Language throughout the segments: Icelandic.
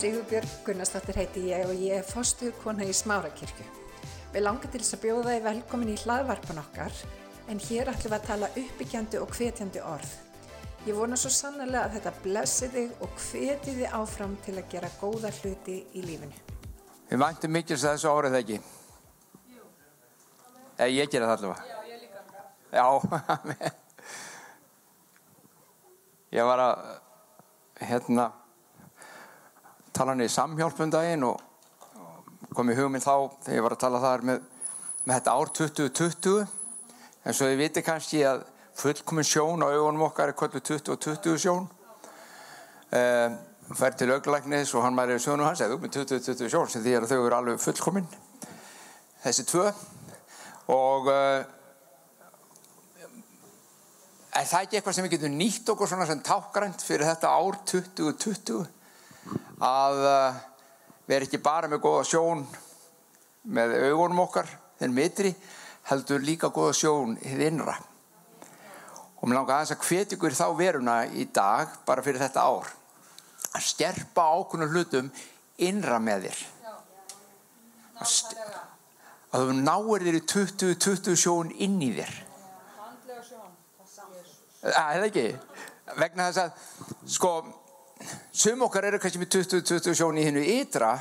Sigurbjörg Gunnarsdóttir heiti ég og ég er fostuðkona í Smárakirkju. Við langar til þess að bjóða þið velkomin í hlaðvarpan okkar en hér ætlum við að tala uppbyggjandi og hvetjandi orð. Ég vona svo sannlega að þetta blessi þig og hveti þið áfram til að gera góða hluti í lífinu. Við væntum mikils að þessu árið ekki. Jú. Eða ég gera það allavega. Já, ég líka. Já, ég var að hérna tala hann í samhjálpundaginn og kom í hugminn þá þegar ég var að tala þar með, með þetta ár 2020 en svo þið viti kannski að fullkomin sjón á augunum okkar er kvöldu 2020 sjón. Um, fær til auglæknis og hann mæri sjónu hans eða með 2020 sjón sem því að þau eru alveg fullkomin þessi tvö. Og uh, er það ekki eitthvað sem við getum nýtt okkur svona sem tákgrænt fyrir þetta ár 2020 að uh, vera ekki bara með góða sjón með augunum okkar þenn mitri heldur líka góða sjón hið innra. Og mér langar aðeins að hvetja ykkur þá veruna í dag bara fyrir þetta ár að skerpa ákveðnum hlutum innra með þér. Að, að þú náir þér í 20-20 sjón inn í þér. Það er ekki? Vegna þess að sko sum okkar eru kannski með 20-20 sjón í hennu ytra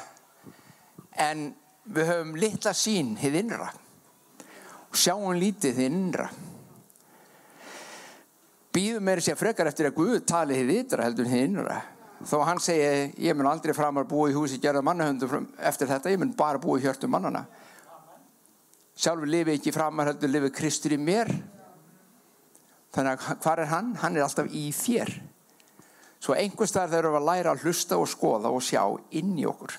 en við höfum litla sín hið innra. Og sjáum lítið hið innra. Býðum meira sér frekar eftir að Guð tali hið ytra heldur hið innra. Þó hann segi ég mun aldrei framar búið í húsi gerða mannahöndu eftir þetta, ég mun bara búið hjörtum mannana sjálfur lifi ekki framar heldur lifi Kristur í mér. Þannig að hvað er hann? hann er alltaf í þér svo einhvers þar þurfum við að læra að hlusta og skoða og sjá inn í okkur.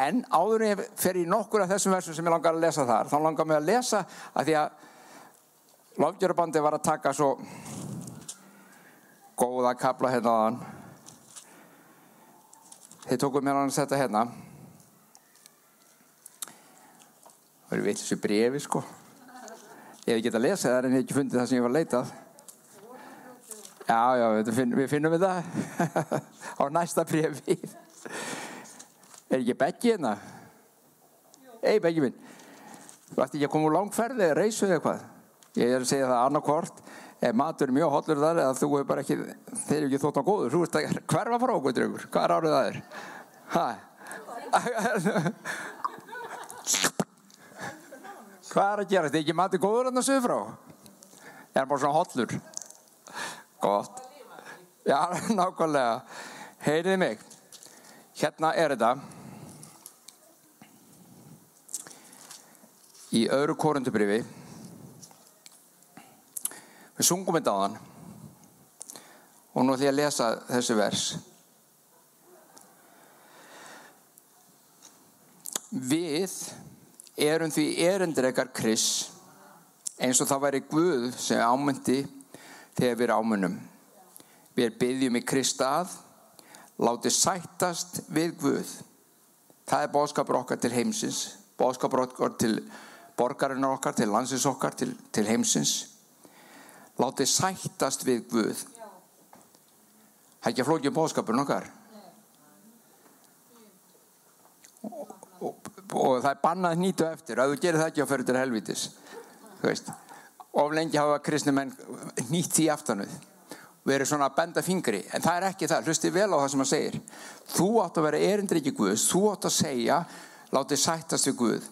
En áður en ég fer í nokkur af þessum versum sem ég langar að lesa þar þá langar mér að lesa að því að lofgjörubandi var að taka svo góða kapla hérna á hann þeir tókum mér að setja hérna. Það eru veitlisi brefi sko. Ég hef ekki getað að lesa það en ég hef ekki fundið það sem ég var að leitað já já við finnum við það á næsta brefi er ekki Beggi hérna? Ei Beggi minn. Þú ætti ekki að koma úr langferði eða reysu eða hvað ég er að segja það annarkvort matur er mjög hotlur þar eða þú er bara ekki þeir eru ekki þótt á góður þú veist að hverfa frá okkur draugur hvað er árið það er hæ Hvað er að gera? Þetta ekki mati góður en það sögur frá. Er bara svona hotlur. Gott. Já, nákvæmlega. Heyriði mig. Hérna er þetta. Í öðru korundubrifi. Við sungum þetta á þann. Og nú ætlum ég að lesa þessu vers. Við erum því erindrekar Kris eins og það væri Guð sem ámyndi þegar við erum ámunum. Við byggjum í Krist að, látið sættast við Guð. Það er bóðskapur okkar til heimsins, bóðskapur okkar til borgarinnar okkar, til landsins okkar, til, til heimsins. Látið sættast við Guð. Það er ekki að flókja bóðskapurinn okkar. Og, og, og það er bannað nýtu eftir að þú gerir það ekki á fyrir til helvitis of lengi hafa kristni menn nýtt því aftanuð erum svona að benda fingri en það er ekki það, hlusti vel á það sem maður segir. Þú átt að vera erindri ekki Guð þú átt að segja, látið sættast við Guð.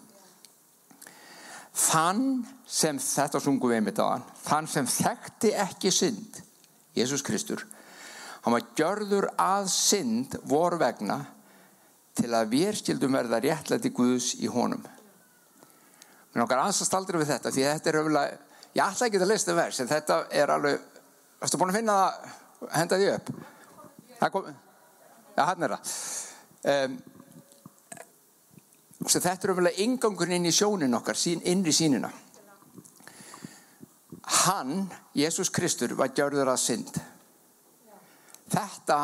Þann sem þetta sungum við einmitt á hann þann sem þekkti ekki synd Jésús Kristur hann var gjörður að synd vor vegna til að við skildum verða réttlæti Guðs í honum. Mér nokkar aðsast aldrei við þetta því þetta er öfulega, ég ætla ekki að lesta vers en þetta er alveg, varstu búin að finna það, henda því upp? Það kom, já hann er það. Um, þetta er öfulega ingangun inn í sjónin okkar, sín, inn í sínina. Hann, Jésús Kristur, var gjörður að synd. Þetta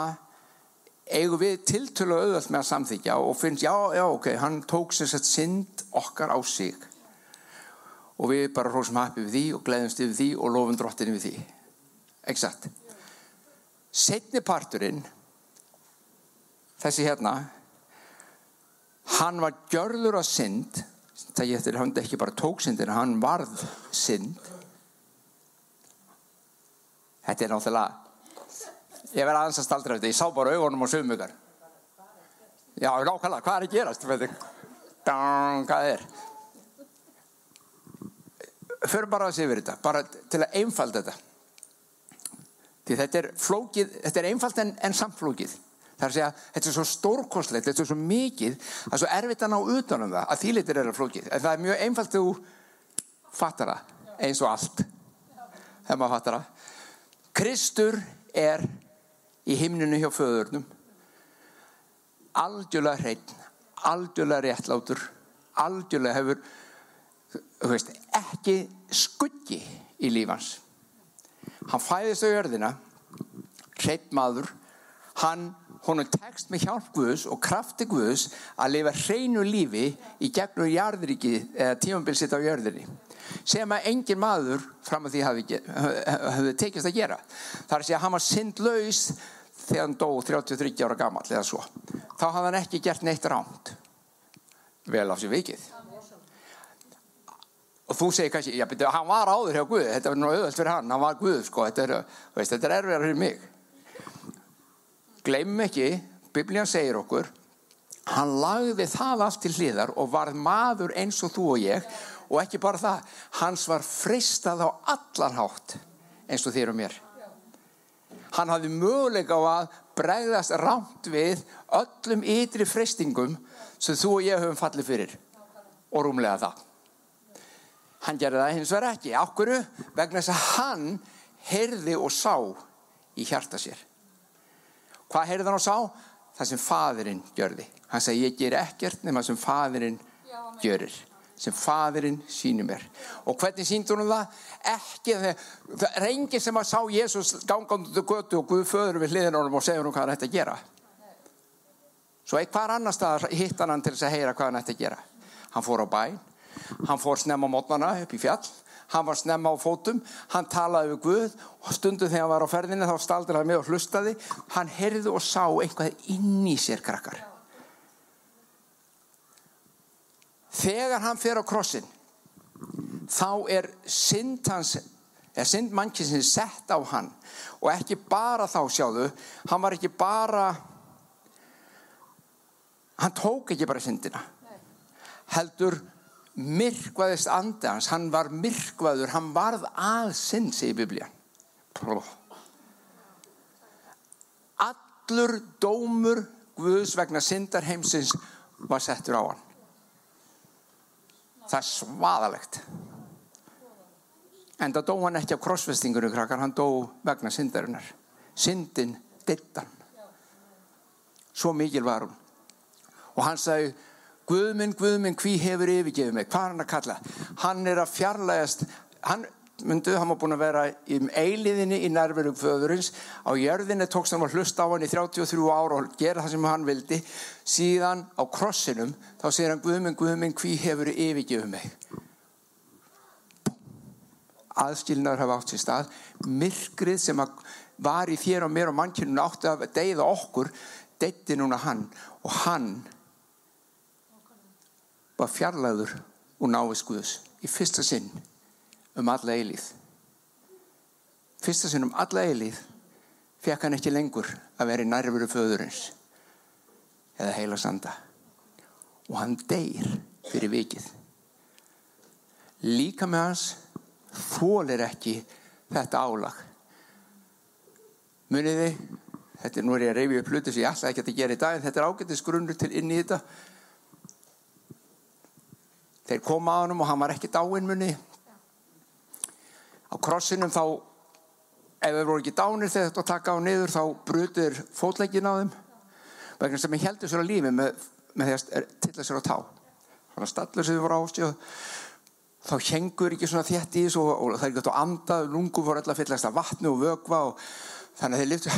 eigum við tiltölu auðvöld með að samþykja og finnst já, já, ok, hann tók sér sett synd okkar á sig og við bara hrósum happy við því og gleðumst yfir því og lofum drottinni við því. Exakt. Setni parturinn þessi hérna hann var gjörður að synd. Það ég eftir hann ekki bara tók syndin hann varð synd. Þetta er náttúrulega ég verði aðeins að staldra þetta ég sá bara augunum á sögumögar já, nákvæmlega, hvað er að gerast? Hvað er fyrir bara að sé verið þetta bara til að einfalda þetta. Því þetta er flókið þetta er einfald en, en samflókið það er að segja, þetta er svo stórkostlegt þetta er svo mikið, það er svo erfitt að ná utanum það að þýlitir er að flókið. En það er mjög einfalt þegar þú fattar það eins og allt þegar maður fattar það. Kristur er í himninu hjá föðurnum aldjúlega hreitn aldjúlega réttlátur aldjúlega hefur veist, ekki skuggi í lífans hann fæðist á jörðina hreitt maður. Hann, honum tekst með hjálp Guðs og krafti Guðs að lifa hreinu lífi í gegnum jarðriki eða tímambilsitt á jörðinni sem að engin maður fram að því hafi, hafi tekist að gera. Þar segja að hann var syndlaus þegar hann dó 33 ára gammal eða svo. Þá hafði hann ekki gert neitt ránt vel á sér vikið og þú segir kannski, já betur, hann var áður hjá Guð þetta var nú auðvöld fyrir hann, hann var Guð sko, þetta er, veist, þetta er erfiðar fyrir mig. Gleymum ekki Biblían segir okkur hann lagði það allt til hliðar og var maður eins og þú og ég og ekki bara það, hans var fristað á allarhátt eins og þér og mér. Hann hafði möguleika á að bregðast rámt við öllum ytri fristingum sem þú og ég höfum fallið fyrir og rúmlega það hann gerði það hins vegar ekki. Ákveru vegna þess að hann heyrði og sá í hjarta sér. Hvað heyrði hann og sá? það sem fadurinn gjörði hann segi ég ger ekkert nema sem fadurinn gjörir sem fadurinn sínum er og hvernig síndur hann það? ekki þegar það er enginn sem að sá Jésús gangandu götu og Guð föður við hliðin honum og segur hann hvað hann ætti að gera. Svo eitthvað annar stað hitt hann til þess að heyra hvað hann ætti að gera. Hann fór á bæn Hann fór snemma mótnana upp í fjall, hann var snemma á fótum, hann talaði við Guð. Og stundu þegar hann var á ferðinni þá staldur hann með og hlustaði. Hann heyrði og sá eitthvað inn í sér krakkar. Þegar hann fer á krossin, þá er synd hans, er synd mannkinsinn sett á hann. Og ekki bara þá sjáðu, hann var ekki bara, hann tók ekki bara syndina, heldur myrkvaðist andi hans, hann var myrkvaður, hann varð að sinn, segir Biblían. Allur dómur Guðs vegna syndar heimsins var settur á hann. Það er svaðalegt. En það dó hann ekki á krossvestingunum krakkar, hann dó vegna syndarinnar. Syndin dittan. Svo mikil var hún. Og hann sagði, Guðminn, Guðminn, hví hefur yfirgefið mig? Hvað er hann að kalla? Hann er að fjarlægast, hann, myndu, hann var búin að vera í eiliðinni í nærverðum föðurins. Á jörðinni tókst hann að hlusta á hann í 33 ára og gera það sem hann vildi. Síðan á krossinum, þá segir hann Guðminn, Guðminn, hví hefur yfirgefið mig? Aðskilnaður hafa átt sér stað. Myrkrið sem var í þér og mér og mannkjörnun átti að deyða okkur, deytti núna hann og hann var fjarlæður og náist Guðs í fyrsta sinn um alla eilíð. Fyrsta sinn um alla eilíð fekk hann ekki lengur að vera í nærveru föðurins eða heila sanda og hann deyr fyrir vikið. Líka með hans þólir ekki þetta álag. Muniði þetta er nú er ég að reyfi upp hluti sem ég alltaf ekki að gera í dag en þetta er ágættis grunnur til inn í þetta þeir koma að hann og hann var ekki dáin munni á krossinum þá ef þeir voru ekki dánir þegar þetta taka á niður þá brutur fótlegin á þeim. Vegna sem ég heldur sér á lífi með, með því að tilla sér á tá. Þannig að stallur sem þið voru ástjóð þá hengur ekki svona þétt í þessu og, og það er átt að anda lungu voru alltaf fyllast af vatnu og vögva og þannig að þeir liftu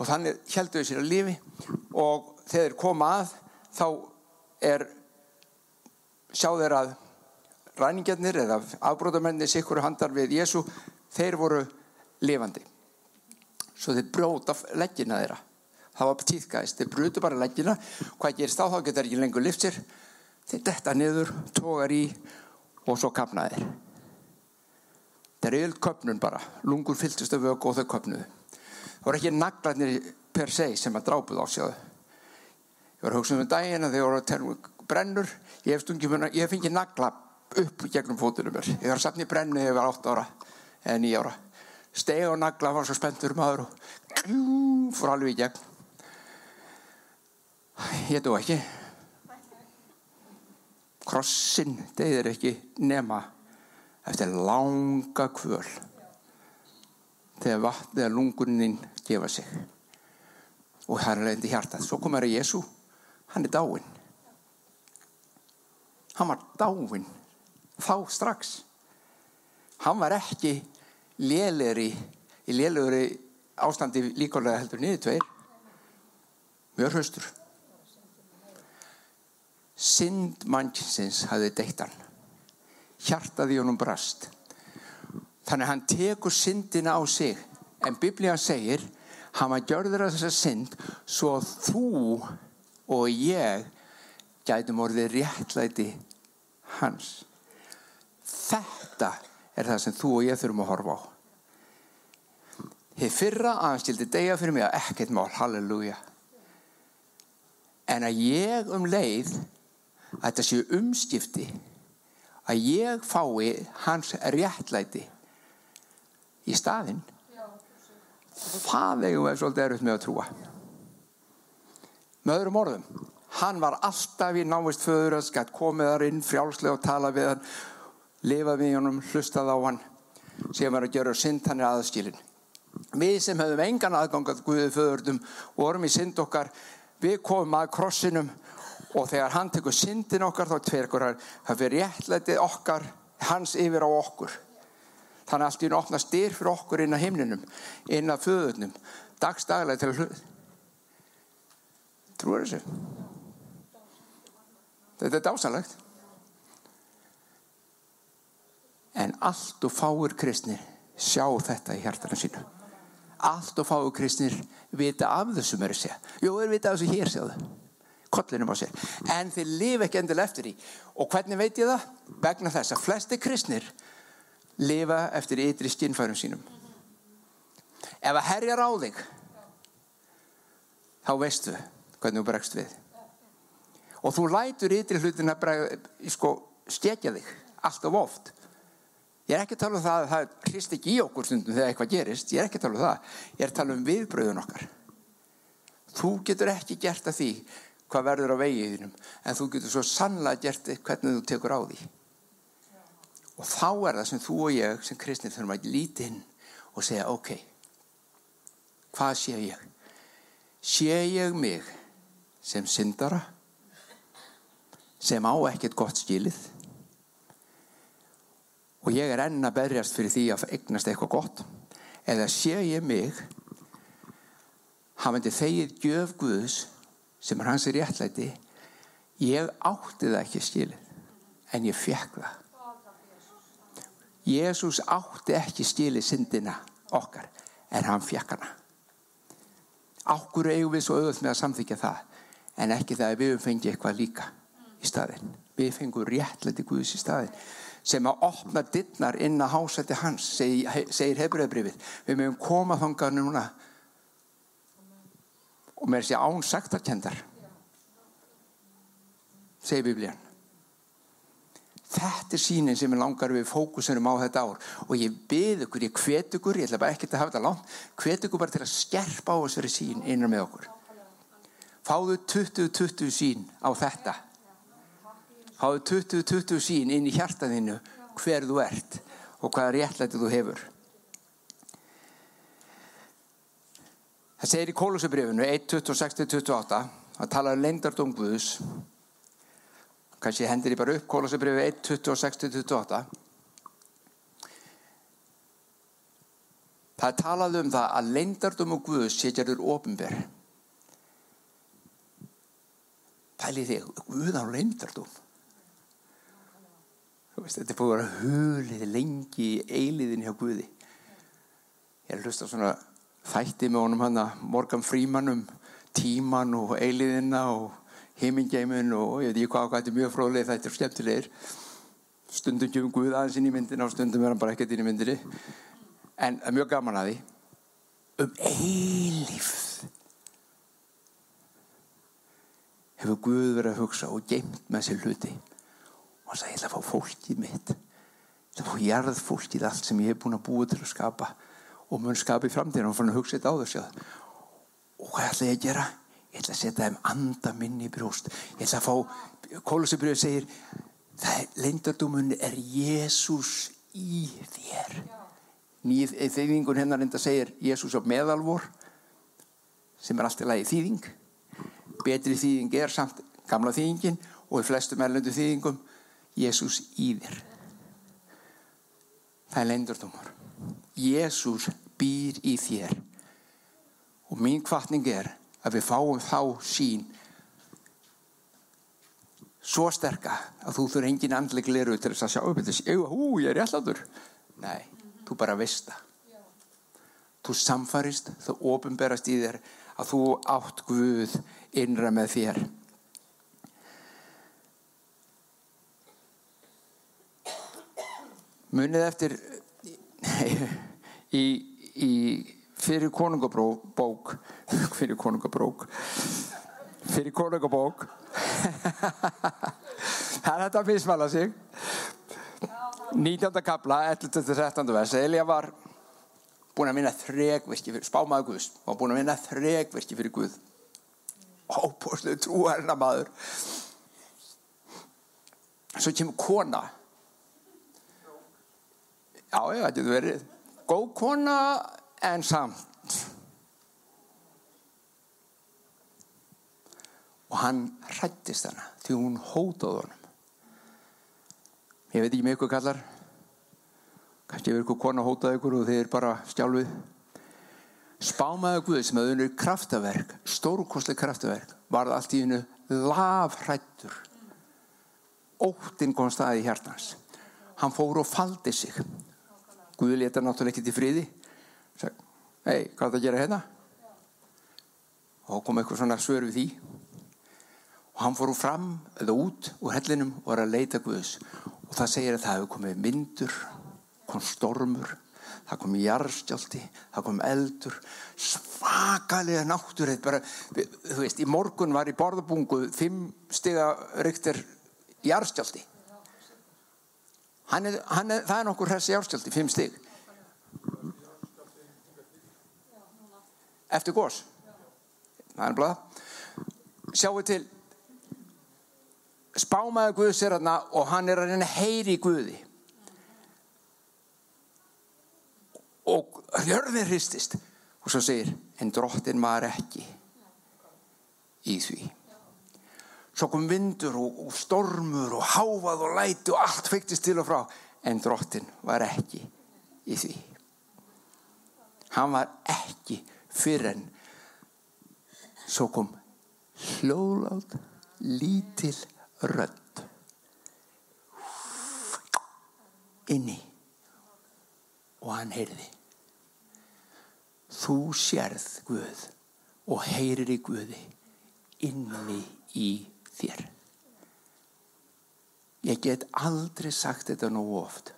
og þannig heldur þau sér á lífi. Og þegar þeir koma að þá er sjá þeir að ræningarnir eða afbróðamennir sikkur handar við Jésu þeir voru lifandi. Svo þeir brjóta leggina þeirra. Það var tíðgæðist, þeir brutu bara leggina. Hvað gerist þá, þá getur ekki lengur liftsir þeir detta niður, tógar í og svo kapnaðir það er yfir köpnun bara. Lungur fylltist af vöku og þau köpnuðu það voru ekki naglarnir per se sem að drápuð á sjáðu. Ég var að hugsa um daginn að þeir voru að brennur. Ég hef stungið mér, ég hef fengið nagla upp gegnum fótunum mér. Ég var að sapna í brennu ég var 8 ára eða 9 ára. Steg og nagla var svo spenntur maður og fór alveg í gegn. Ég dó ekki. Krossin deyðir ekki nema eftir langa kvöl þegar vatn eða lunguninn gefa sig. Og það er leiðandi hjartað. Svo kom það að Jésu, hann er dáin hann var dáin þá strax. Hann var ekki lélegri í lélegri ástandi líkválega heldur niður tveir. Mjög hraustur. Synd mannsins hafði deitt hann. Hjartaði honum brast. Þannig að hann tekur syndina á sig. En biblían segir hann var gjörður af þessa synd svo þú og ég gætum orðið réttlæti hans þetta er það sem þú og ég þurfum að horfa á Þið fyrra aðstildi degja fyrir mig að ekkert mál, halleluja. En að ég um leið, að þetta séu umskipti, að ég fái hans réttlæti í staðinn, það eigum við svolítið eruð með að trúa. Með öðrum orðum, hann var alltaf í návist föður að skatt komið þar inn frjálslega og tala við hann, lifa við honum, hlustað á hann, sem var að gera synd hann er aðskilin við sem hefðum engan aðgangat Guðið föðurdum og vorum í synd okkar við komum að krossinum og þegar hann tekur syndin okkar þá tverkur hann það fyrir réttlætið okkar hans yfir á okkur. Þannig að allt í hún opna styr fyrir okkur inn að himninum inn að föðurnum. Dagstaglega til hlut trúur þessu þetta er dásanlegt en allt og fáir kristnir sjá þetta í hjartana sínu allt og fáu kristnir vita af þessu að segja. Jú, þeir vita af þessu hér sjáðu. Kollinum á sér. En þeir lifa ekki endil eftir því. Og hvernig veit ég það? vegna þess að flesti kristnir lifa eftir ytri skinnfærum sínum. Ef að herjar á þig þá veistu hvernig þú bregst við og þú lætur ytri hlutin að sko, skekja þig alltaf oft Ég er ekki að tala um það að það hrist ekki í okkur stundum þegar eitthvað gerist. Ég er ekki að tala um það. Ég er að tala um viðbröðun okkar. Þú getur ekki gert að því hvað verður á vegiðinum en þú getur svo sannlega gert hvernig þú tekur á því. Og þá er það sem þú og ég sem kristnir þurfum að líti inn og segja ok, hvað sé ég? Sé ég mig sem syndara sem á ekkert gott skilið. Og ég er enn að berjast fyrir því að eignast eitthvað gott. Eða sé ég mig hafandi þegið gjöf Guðs sem er hans í réttlæti ég átti það ekki skilið en ég fekk það. Jésús átti ekki skilið syndina okkar en hann fekk hana. Ákkur eigum við svo auðvöld með að samþykja það en ekki það að við fengi eitthvað líka í staðin við fengum réttlæti Guðs í staðin sem að opna dittnar inn að hásætti hans segir, segir hefbröðbrifið við mögum koma þangað núna. Og með þessi án saktarkendar segir biblían. Þetta er sínin sem er langar við fókusunum á þetta ár. Og ég byrð ykkur, ég hvet ykkur ég ætla bara ekki að hafa þetta langt hvet ykkur bara til að skerpa á þessari sín innan með okkur. Fáðu 20-20 sín á þetta Háðu 20-20 sín inn í hjartaðinu hver þú ert og hvaða réttlæti þú hefur. Það segir í Kólusabrifinu 1.26-28 að tala um leindardóm Guðus kannski hendir ég bara upp Kólusabrifi 1.26-28 Það talaði um það að leindardóm og Guðus setjarður ofinber Pæli þig, Guð á leindardóm Þetta er búin að vera hulið lengi í eiliðin hjá Guði. Ég er að hlusta svona þætti með honum hann að Morgan Freeman um tíman og eiliðina og heimingeimin og ég veit ekki hvað, þetta er mjög fróðlega þetta er skemmtilegir. Stundum kemur Guð aðeins inn í myndina og stundum er hann bara ekkert inn í myndinni. En það er mjög gaman að því. Um eilíf hefur Guð verið að hugsa og geimt með sér hluti og hann sagði ég ætla að fá fólkið mitt. Ég ætla að fá jarð fólkið allt sem ég hef búin að búa til að skapa og mun skapa í framtíðinu og fann að hugsa þetta á þessu. Og hvað ætla ég að gera? Ég ætla að setja þeim anda minni í brjóst. Ég ætla að fá Kólusibrjöð segir það leindardómun er Jésús í þér. Þýðingun hennar enda segir Jésús á meðalvor sem er alltaf lagi þýðing. Betri þýðing er samt gamla þýðingin og í flestum erlendu þýðingum Jésús í þér. Það er leindardómur Jésús býr í þér. Og mín kvartning er að við fáum þá sín svo sterka að þú þurr engin andleg liru til þess að sjá upp þetta hú, ég er réttlátur. Nei, þú bara veist það. Þú samfarist, þú ofinberast í þér að þú átt Guð innra með þér munið eftir í, í fyrir konungabók fyrir konungabrók fyrir konungabók það er þetta að mismala sig 19. kapla 11-13. vers Elja var búin að vinna þregverki spámaðu Guðs og búin að vinna þregverki fyrir Guð óbúrslu trúarina maður svo kemur kona já, veit þetta verið góð kona en samt. Og hann hrættist hana því hún hótaði honum. Ég veit ekki með ykkur kallar. Kannski ef ykkur kona hótaði ykkur og þeir bara stjálfið spámaðu Guð sem að unur kraftaverk stórkostleg kraftaverk varð allt í hennu lafrættur óttinn kom staði í hjartans hann fór og faldi sig Guð leta náttúrulega ekki til friði. Hei, hvað er það að gera hérna? Og kom eitthvað svona svör við því. Og hann fór úr fram eða út úr hellinum og var að leita Guðs. Og það segir að það hefur komið myndur kom stormur það kom jarðstjálti, það kom eldur svakalega náttur bara, þú veist, í morgun var í borðabungu fimm stiga ryktir jarðstjálti hann er, hann er, það er nokkur hressi jarðstjálti, fimm stig. Eftir gós það er blað. Sjáu til. Spámaði Guð sér hérna og hann er að reyna heyri í Guði. Og hjörðin hristist. Og svo segir en drottin var ekki í því svo kom vindur og, og stormur og háfað og læti og allt feiktist til og frá. En drottin var ekki í því. Hann var ekki fyrir en svo kom hljóðlátt lítil rödd. Inni. Og hann heyrði. Þú sérð Guð og heyrir í Guði inni í þér. Ég get aldrei sagt þetta nú oft.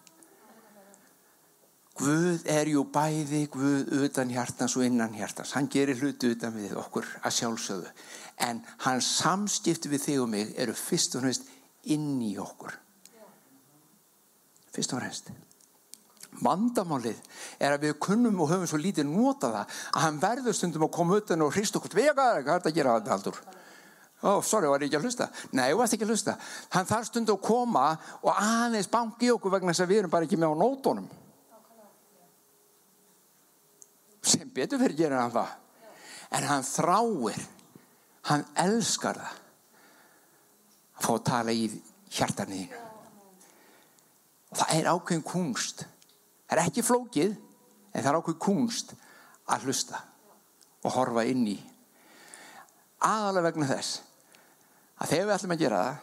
Guð er jú bæði Guð utan hjartans og innan hjartans. Hann gerir hluti utan við okkur að sjálfsögðu. En hans samskipti við þig og mig eru fyrst og næst inn í okkur. Fyrst og næst vandamálið er að við kunnum og höfum svo lítið nota það að hann verður stundum að koma utan og hrist okkur. Vega, hvað er þetta að gera þetta haldur ó, oh, sorry, var ég ekki að hlusta? Nei, þú varst ekki að hlusta. Hann þarf stundum að koma og aðeins banki okkur vegna þess að við erum bara ekki með á nótonum sem betur fyrir gera hann það. En hann þráir. Hann elskar það. Að fá að tala í hjartarniðinu og það er ákveðin kunst það er ekki flókið en það er ákveðin kunst að hlusta og horfa inn í. Aðalega vegna þess að þegar við ætlum að gera það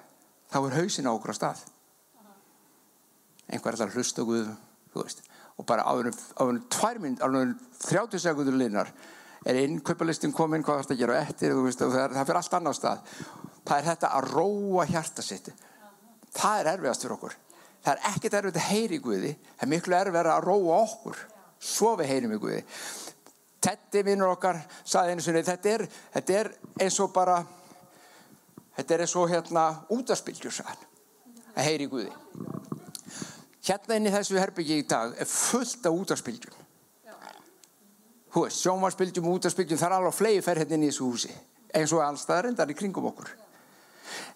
þá er hausin á okkur á stað einhver ætlar að hlusta Guð, og bara áður um tvær mynd, áður um 30 sekundur linnar er innkaupalistin komin, hvað þarf það að gera eftir, veist, það, er, það fyrir allt annar stað. Það er þetta að róa hjarta sitt. Það er erfiðast fyrir okkur. Það er ekkert erfið að heyri Guði, það er miklu erfið að róa okkur, svo við heyrim í Guði. Tetti vinnur okkar saði einu sinni, þetta er, þetta er eins og bara, þetta er og hérna útaspildjur saðan, að heyri Guði. Hérna inn í þessu herbyggi í dag er fullt af útaspildjum. Hú veist, sjónvarspildjum, útaspildjum, það er alveg flegi ferð hérna inn í þessu húsi, eins og allstaðar endar í kringum okkur.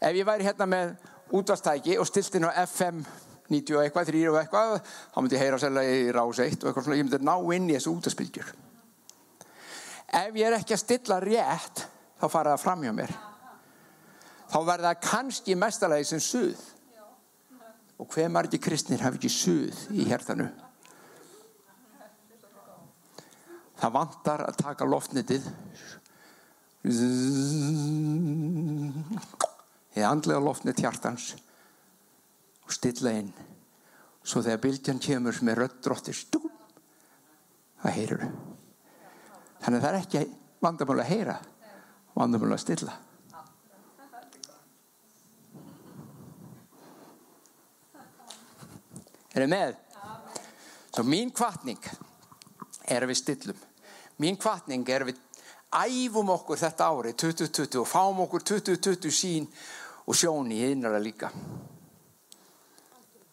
Ef ég væri hérna með útastæki og stilt inn á FM 90 og eitthvað, 3 og eitthvað, þá myndi ég heyra sérlega í rás 1 og eitthvað svona, ég myndi ná inn í þessu útaspildjur. Ef ég er ekki að stilla rétt, þá fara það fram hjá mér. Þá verða það kannski mestalagi sem suð. Og hver margi kristnir hafi ekki suð í hértanu? Það vantar að taka loftnitið Þið andlega loftnit hjartans og stilla inn svo þegar bylgjan kemur með rödd dróttir það heyrur þannig að það er ekki vandamál að heyra vandamál að stilla er þið með? svo mín kvartning er við stillum. Mín kvartning er við æfum okkur þetta ári 2020 og fáum okkur 2020 sín og sjón í innara líka.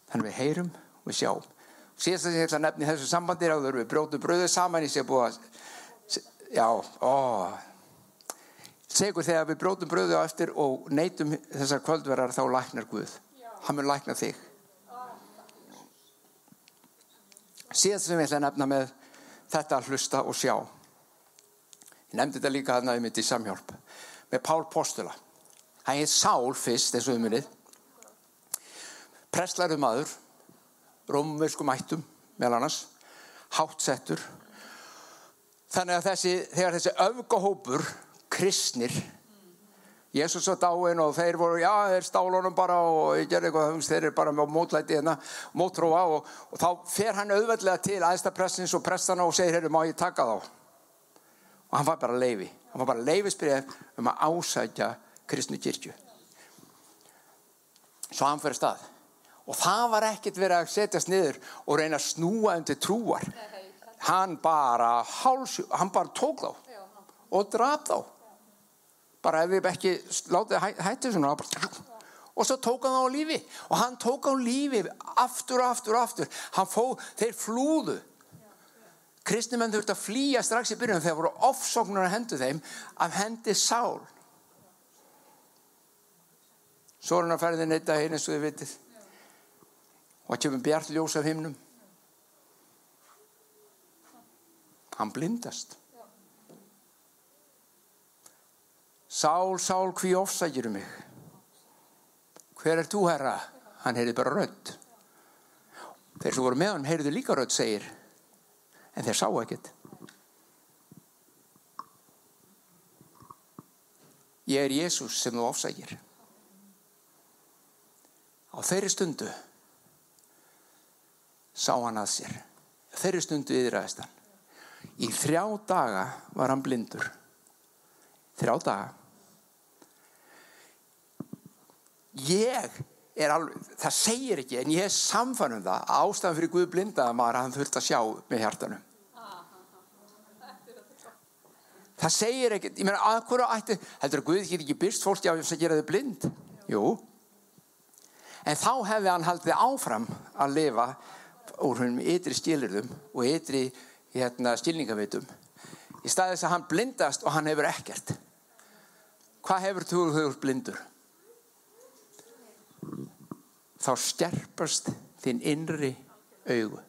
Þannig við heyrum og við sjáum. Síðast að ég ætla að nefna í þessu sambandi er að við brjótum bröðu saman í sig búið að já, ó. Segur þegar við brjótum bröðu á eftir og neytum þessar kvöldverðar þá læknar Guð. Hann mun lækna þig síðast sem ég ætla að nefna með þetta að hlusta og sjá. Ég nefndi þetta líka að næði mitt í samhjálp með Pál Postula. Hann heit Sál fyrst eins og umunið prestlæru maður rómversku mættum meðal annars hátsettur þannig að þessi, þegar þessi öfgahópur kristnir Jésús var dáin og þeir voru, já, þeir stálunum bara og ég gerði eitthvað, þeir eru bara með mótlæti hérna, mótróa og, og þá fer hann auðveldlega til aðstapressins og prestana og segir, hérna, má ég taka þá? Og hann var bara leifi, hann var bara leifisbrið um að ásækja kristnu kirkju. Svo hann fyrir stað. Og það var ekkert verið að setjast niður og reyna að snúa undir trúar. Hann bara, háls, hann bara tók þá og draf þá bara ef við ekki látið hætti svona og svo tók hann á lífi. Og hann tók á lífi aftur og aftur og aftur. Fó, þeir flúðu. Kristnumenn þurfti að flýja strax í byrjun þegar voru ofsóknar að hendu þeim af hendi sál. Svo er hann að ferði neitt að hérna eins og þið vitið. Og að kemur bjart ljós af himnum. Hann blindast Sál, sál, hví ofsækir um mig? Hver er þú, herra? Hann heyrði bara rödd. Þeir sem voru með hann heyrðu líka rödd, segir. En þeir sá ekkert. Ég er Jésús sem þú ofsækir. Á þeirri stundu sá hann að sér. Þeirri stundu yðræðist hann. Í þrjá daga var hann blindur. Þrjá daga. Ég er alveg, það segir ekki en ég er samfann um það ástæðan fyrir Guð blindaða maður að hann þurft að sjá með hjartanum það segir ekki ég meina, að hverju ætti heldur að Guð getur ekki byrst fólki á þess að gera þau blind? Jú. En þá hefði hann haldið áfram að lifa úr húnum ytri skilirðum og ytri hérna, skilningavitum í staðis að hann blindast og hann hefur ekkert. Hvað hefur þú þau blindur þá stjerpast þinn innri augu.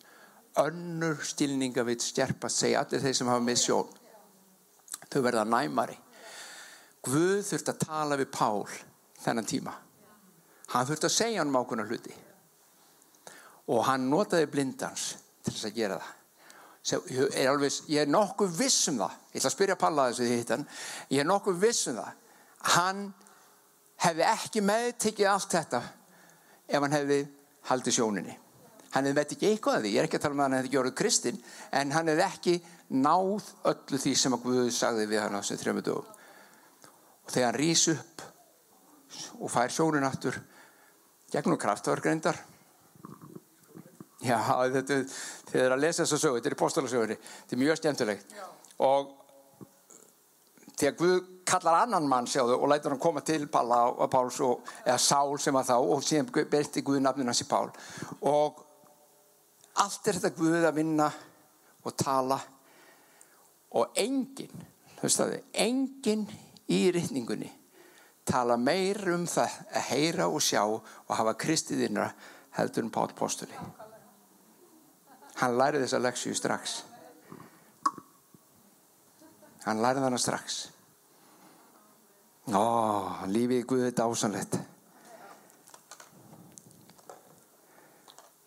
Önnur stilningavitt stjerpast segja allir þeir sem hafa með sjón þau verða næmari. Guð þurft að tala við Pál þennan tíma. Hann þurft að segja hann um ákveðna hluti. Og hann notaði blindans til þess að gera það. Er alveg, ég er nokkuð viss um það. Ég ætla að spyrja Palla þessu því hittan ég er nokkuð viss um það. Hann hefði ekki meðtikið allt þetta ef hann hefði haldið sjóninni. Hann hefði veit ekki eitthvað að því, ég er ekki að tala um að hann hefði gjörð kristinn, en hann hefði ekki náð öllu því sem að Guð sagði við hann á þessum þrjömmu dögum. Og þegar hann rýs upp og fær sjónin aftur, gegnum kraftverkreindar, já, þetta, þið er að lesa þess að sögu, þetta er í postalasögunni, þetta er mjög skemmtilegt. Og þegar Guð kallar annan mann sjáðu og lætur hann koma til Palla og Páls og, eða Sál sem var þá og síðan byrti Guð nafnun hans í Pál. Og allt er þetta Guð að vinna og tala. Og enginn enginn í rittningunni tala meir um það að heyra og sjá og hafa kristiðinra heldur en Pál Póstuli hann lærið þessa leksju strax. Hann lærið hana strax Ó, lífið í Guði þetta ásanlegt.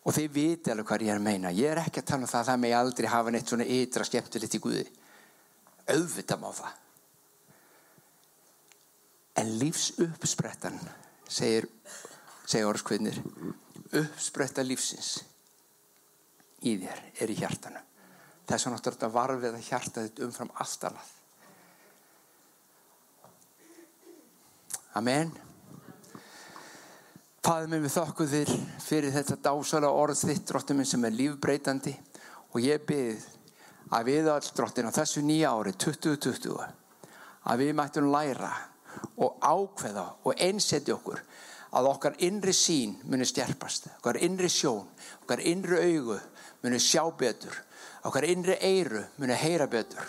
Og þið viti alveg hvað ég er að meina. Ég er ekki að tala um það að það með aldrei hafa neitt svona ytra skemmtilegt í Guði. Auðvitað má það. En lífs uppsprettan, segir, segir orðskvinnir, uppspretta lífsins í þér er í hjartanu. Þess að náttúrulega varfið að hjarta þetta umfram aftalað. Amen. Fæður minn við þokkuð þér fyrir þetta dásala orð þitt, dróttum sem er lífbreytandi og ég byrð að við all dróttin á þessu nýja ári 2020 að við mættum læra og ákveða og einsetja okkur að okkar innri sín muni stjerpast, okkar innri sjón, okkar innri augu muni sjá betur, okkar innri eiru muni heyra betur.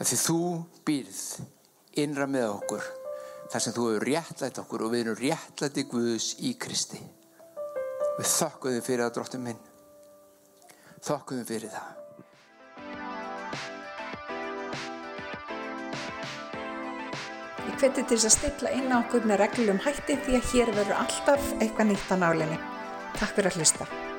Því þú býrð innra með okkur þar sem þú hefur réttlætt okkur og við erum réttlætti Guðs í Kristi við þokkum þið fyrir það dróttum minn þokkum þið fyrir það Ég hveti til þess að stilla inn á okkur með reglum hætti því að hér verður alltaf eitthvað nýtt á nálinni. Takk fyrir að hlusta.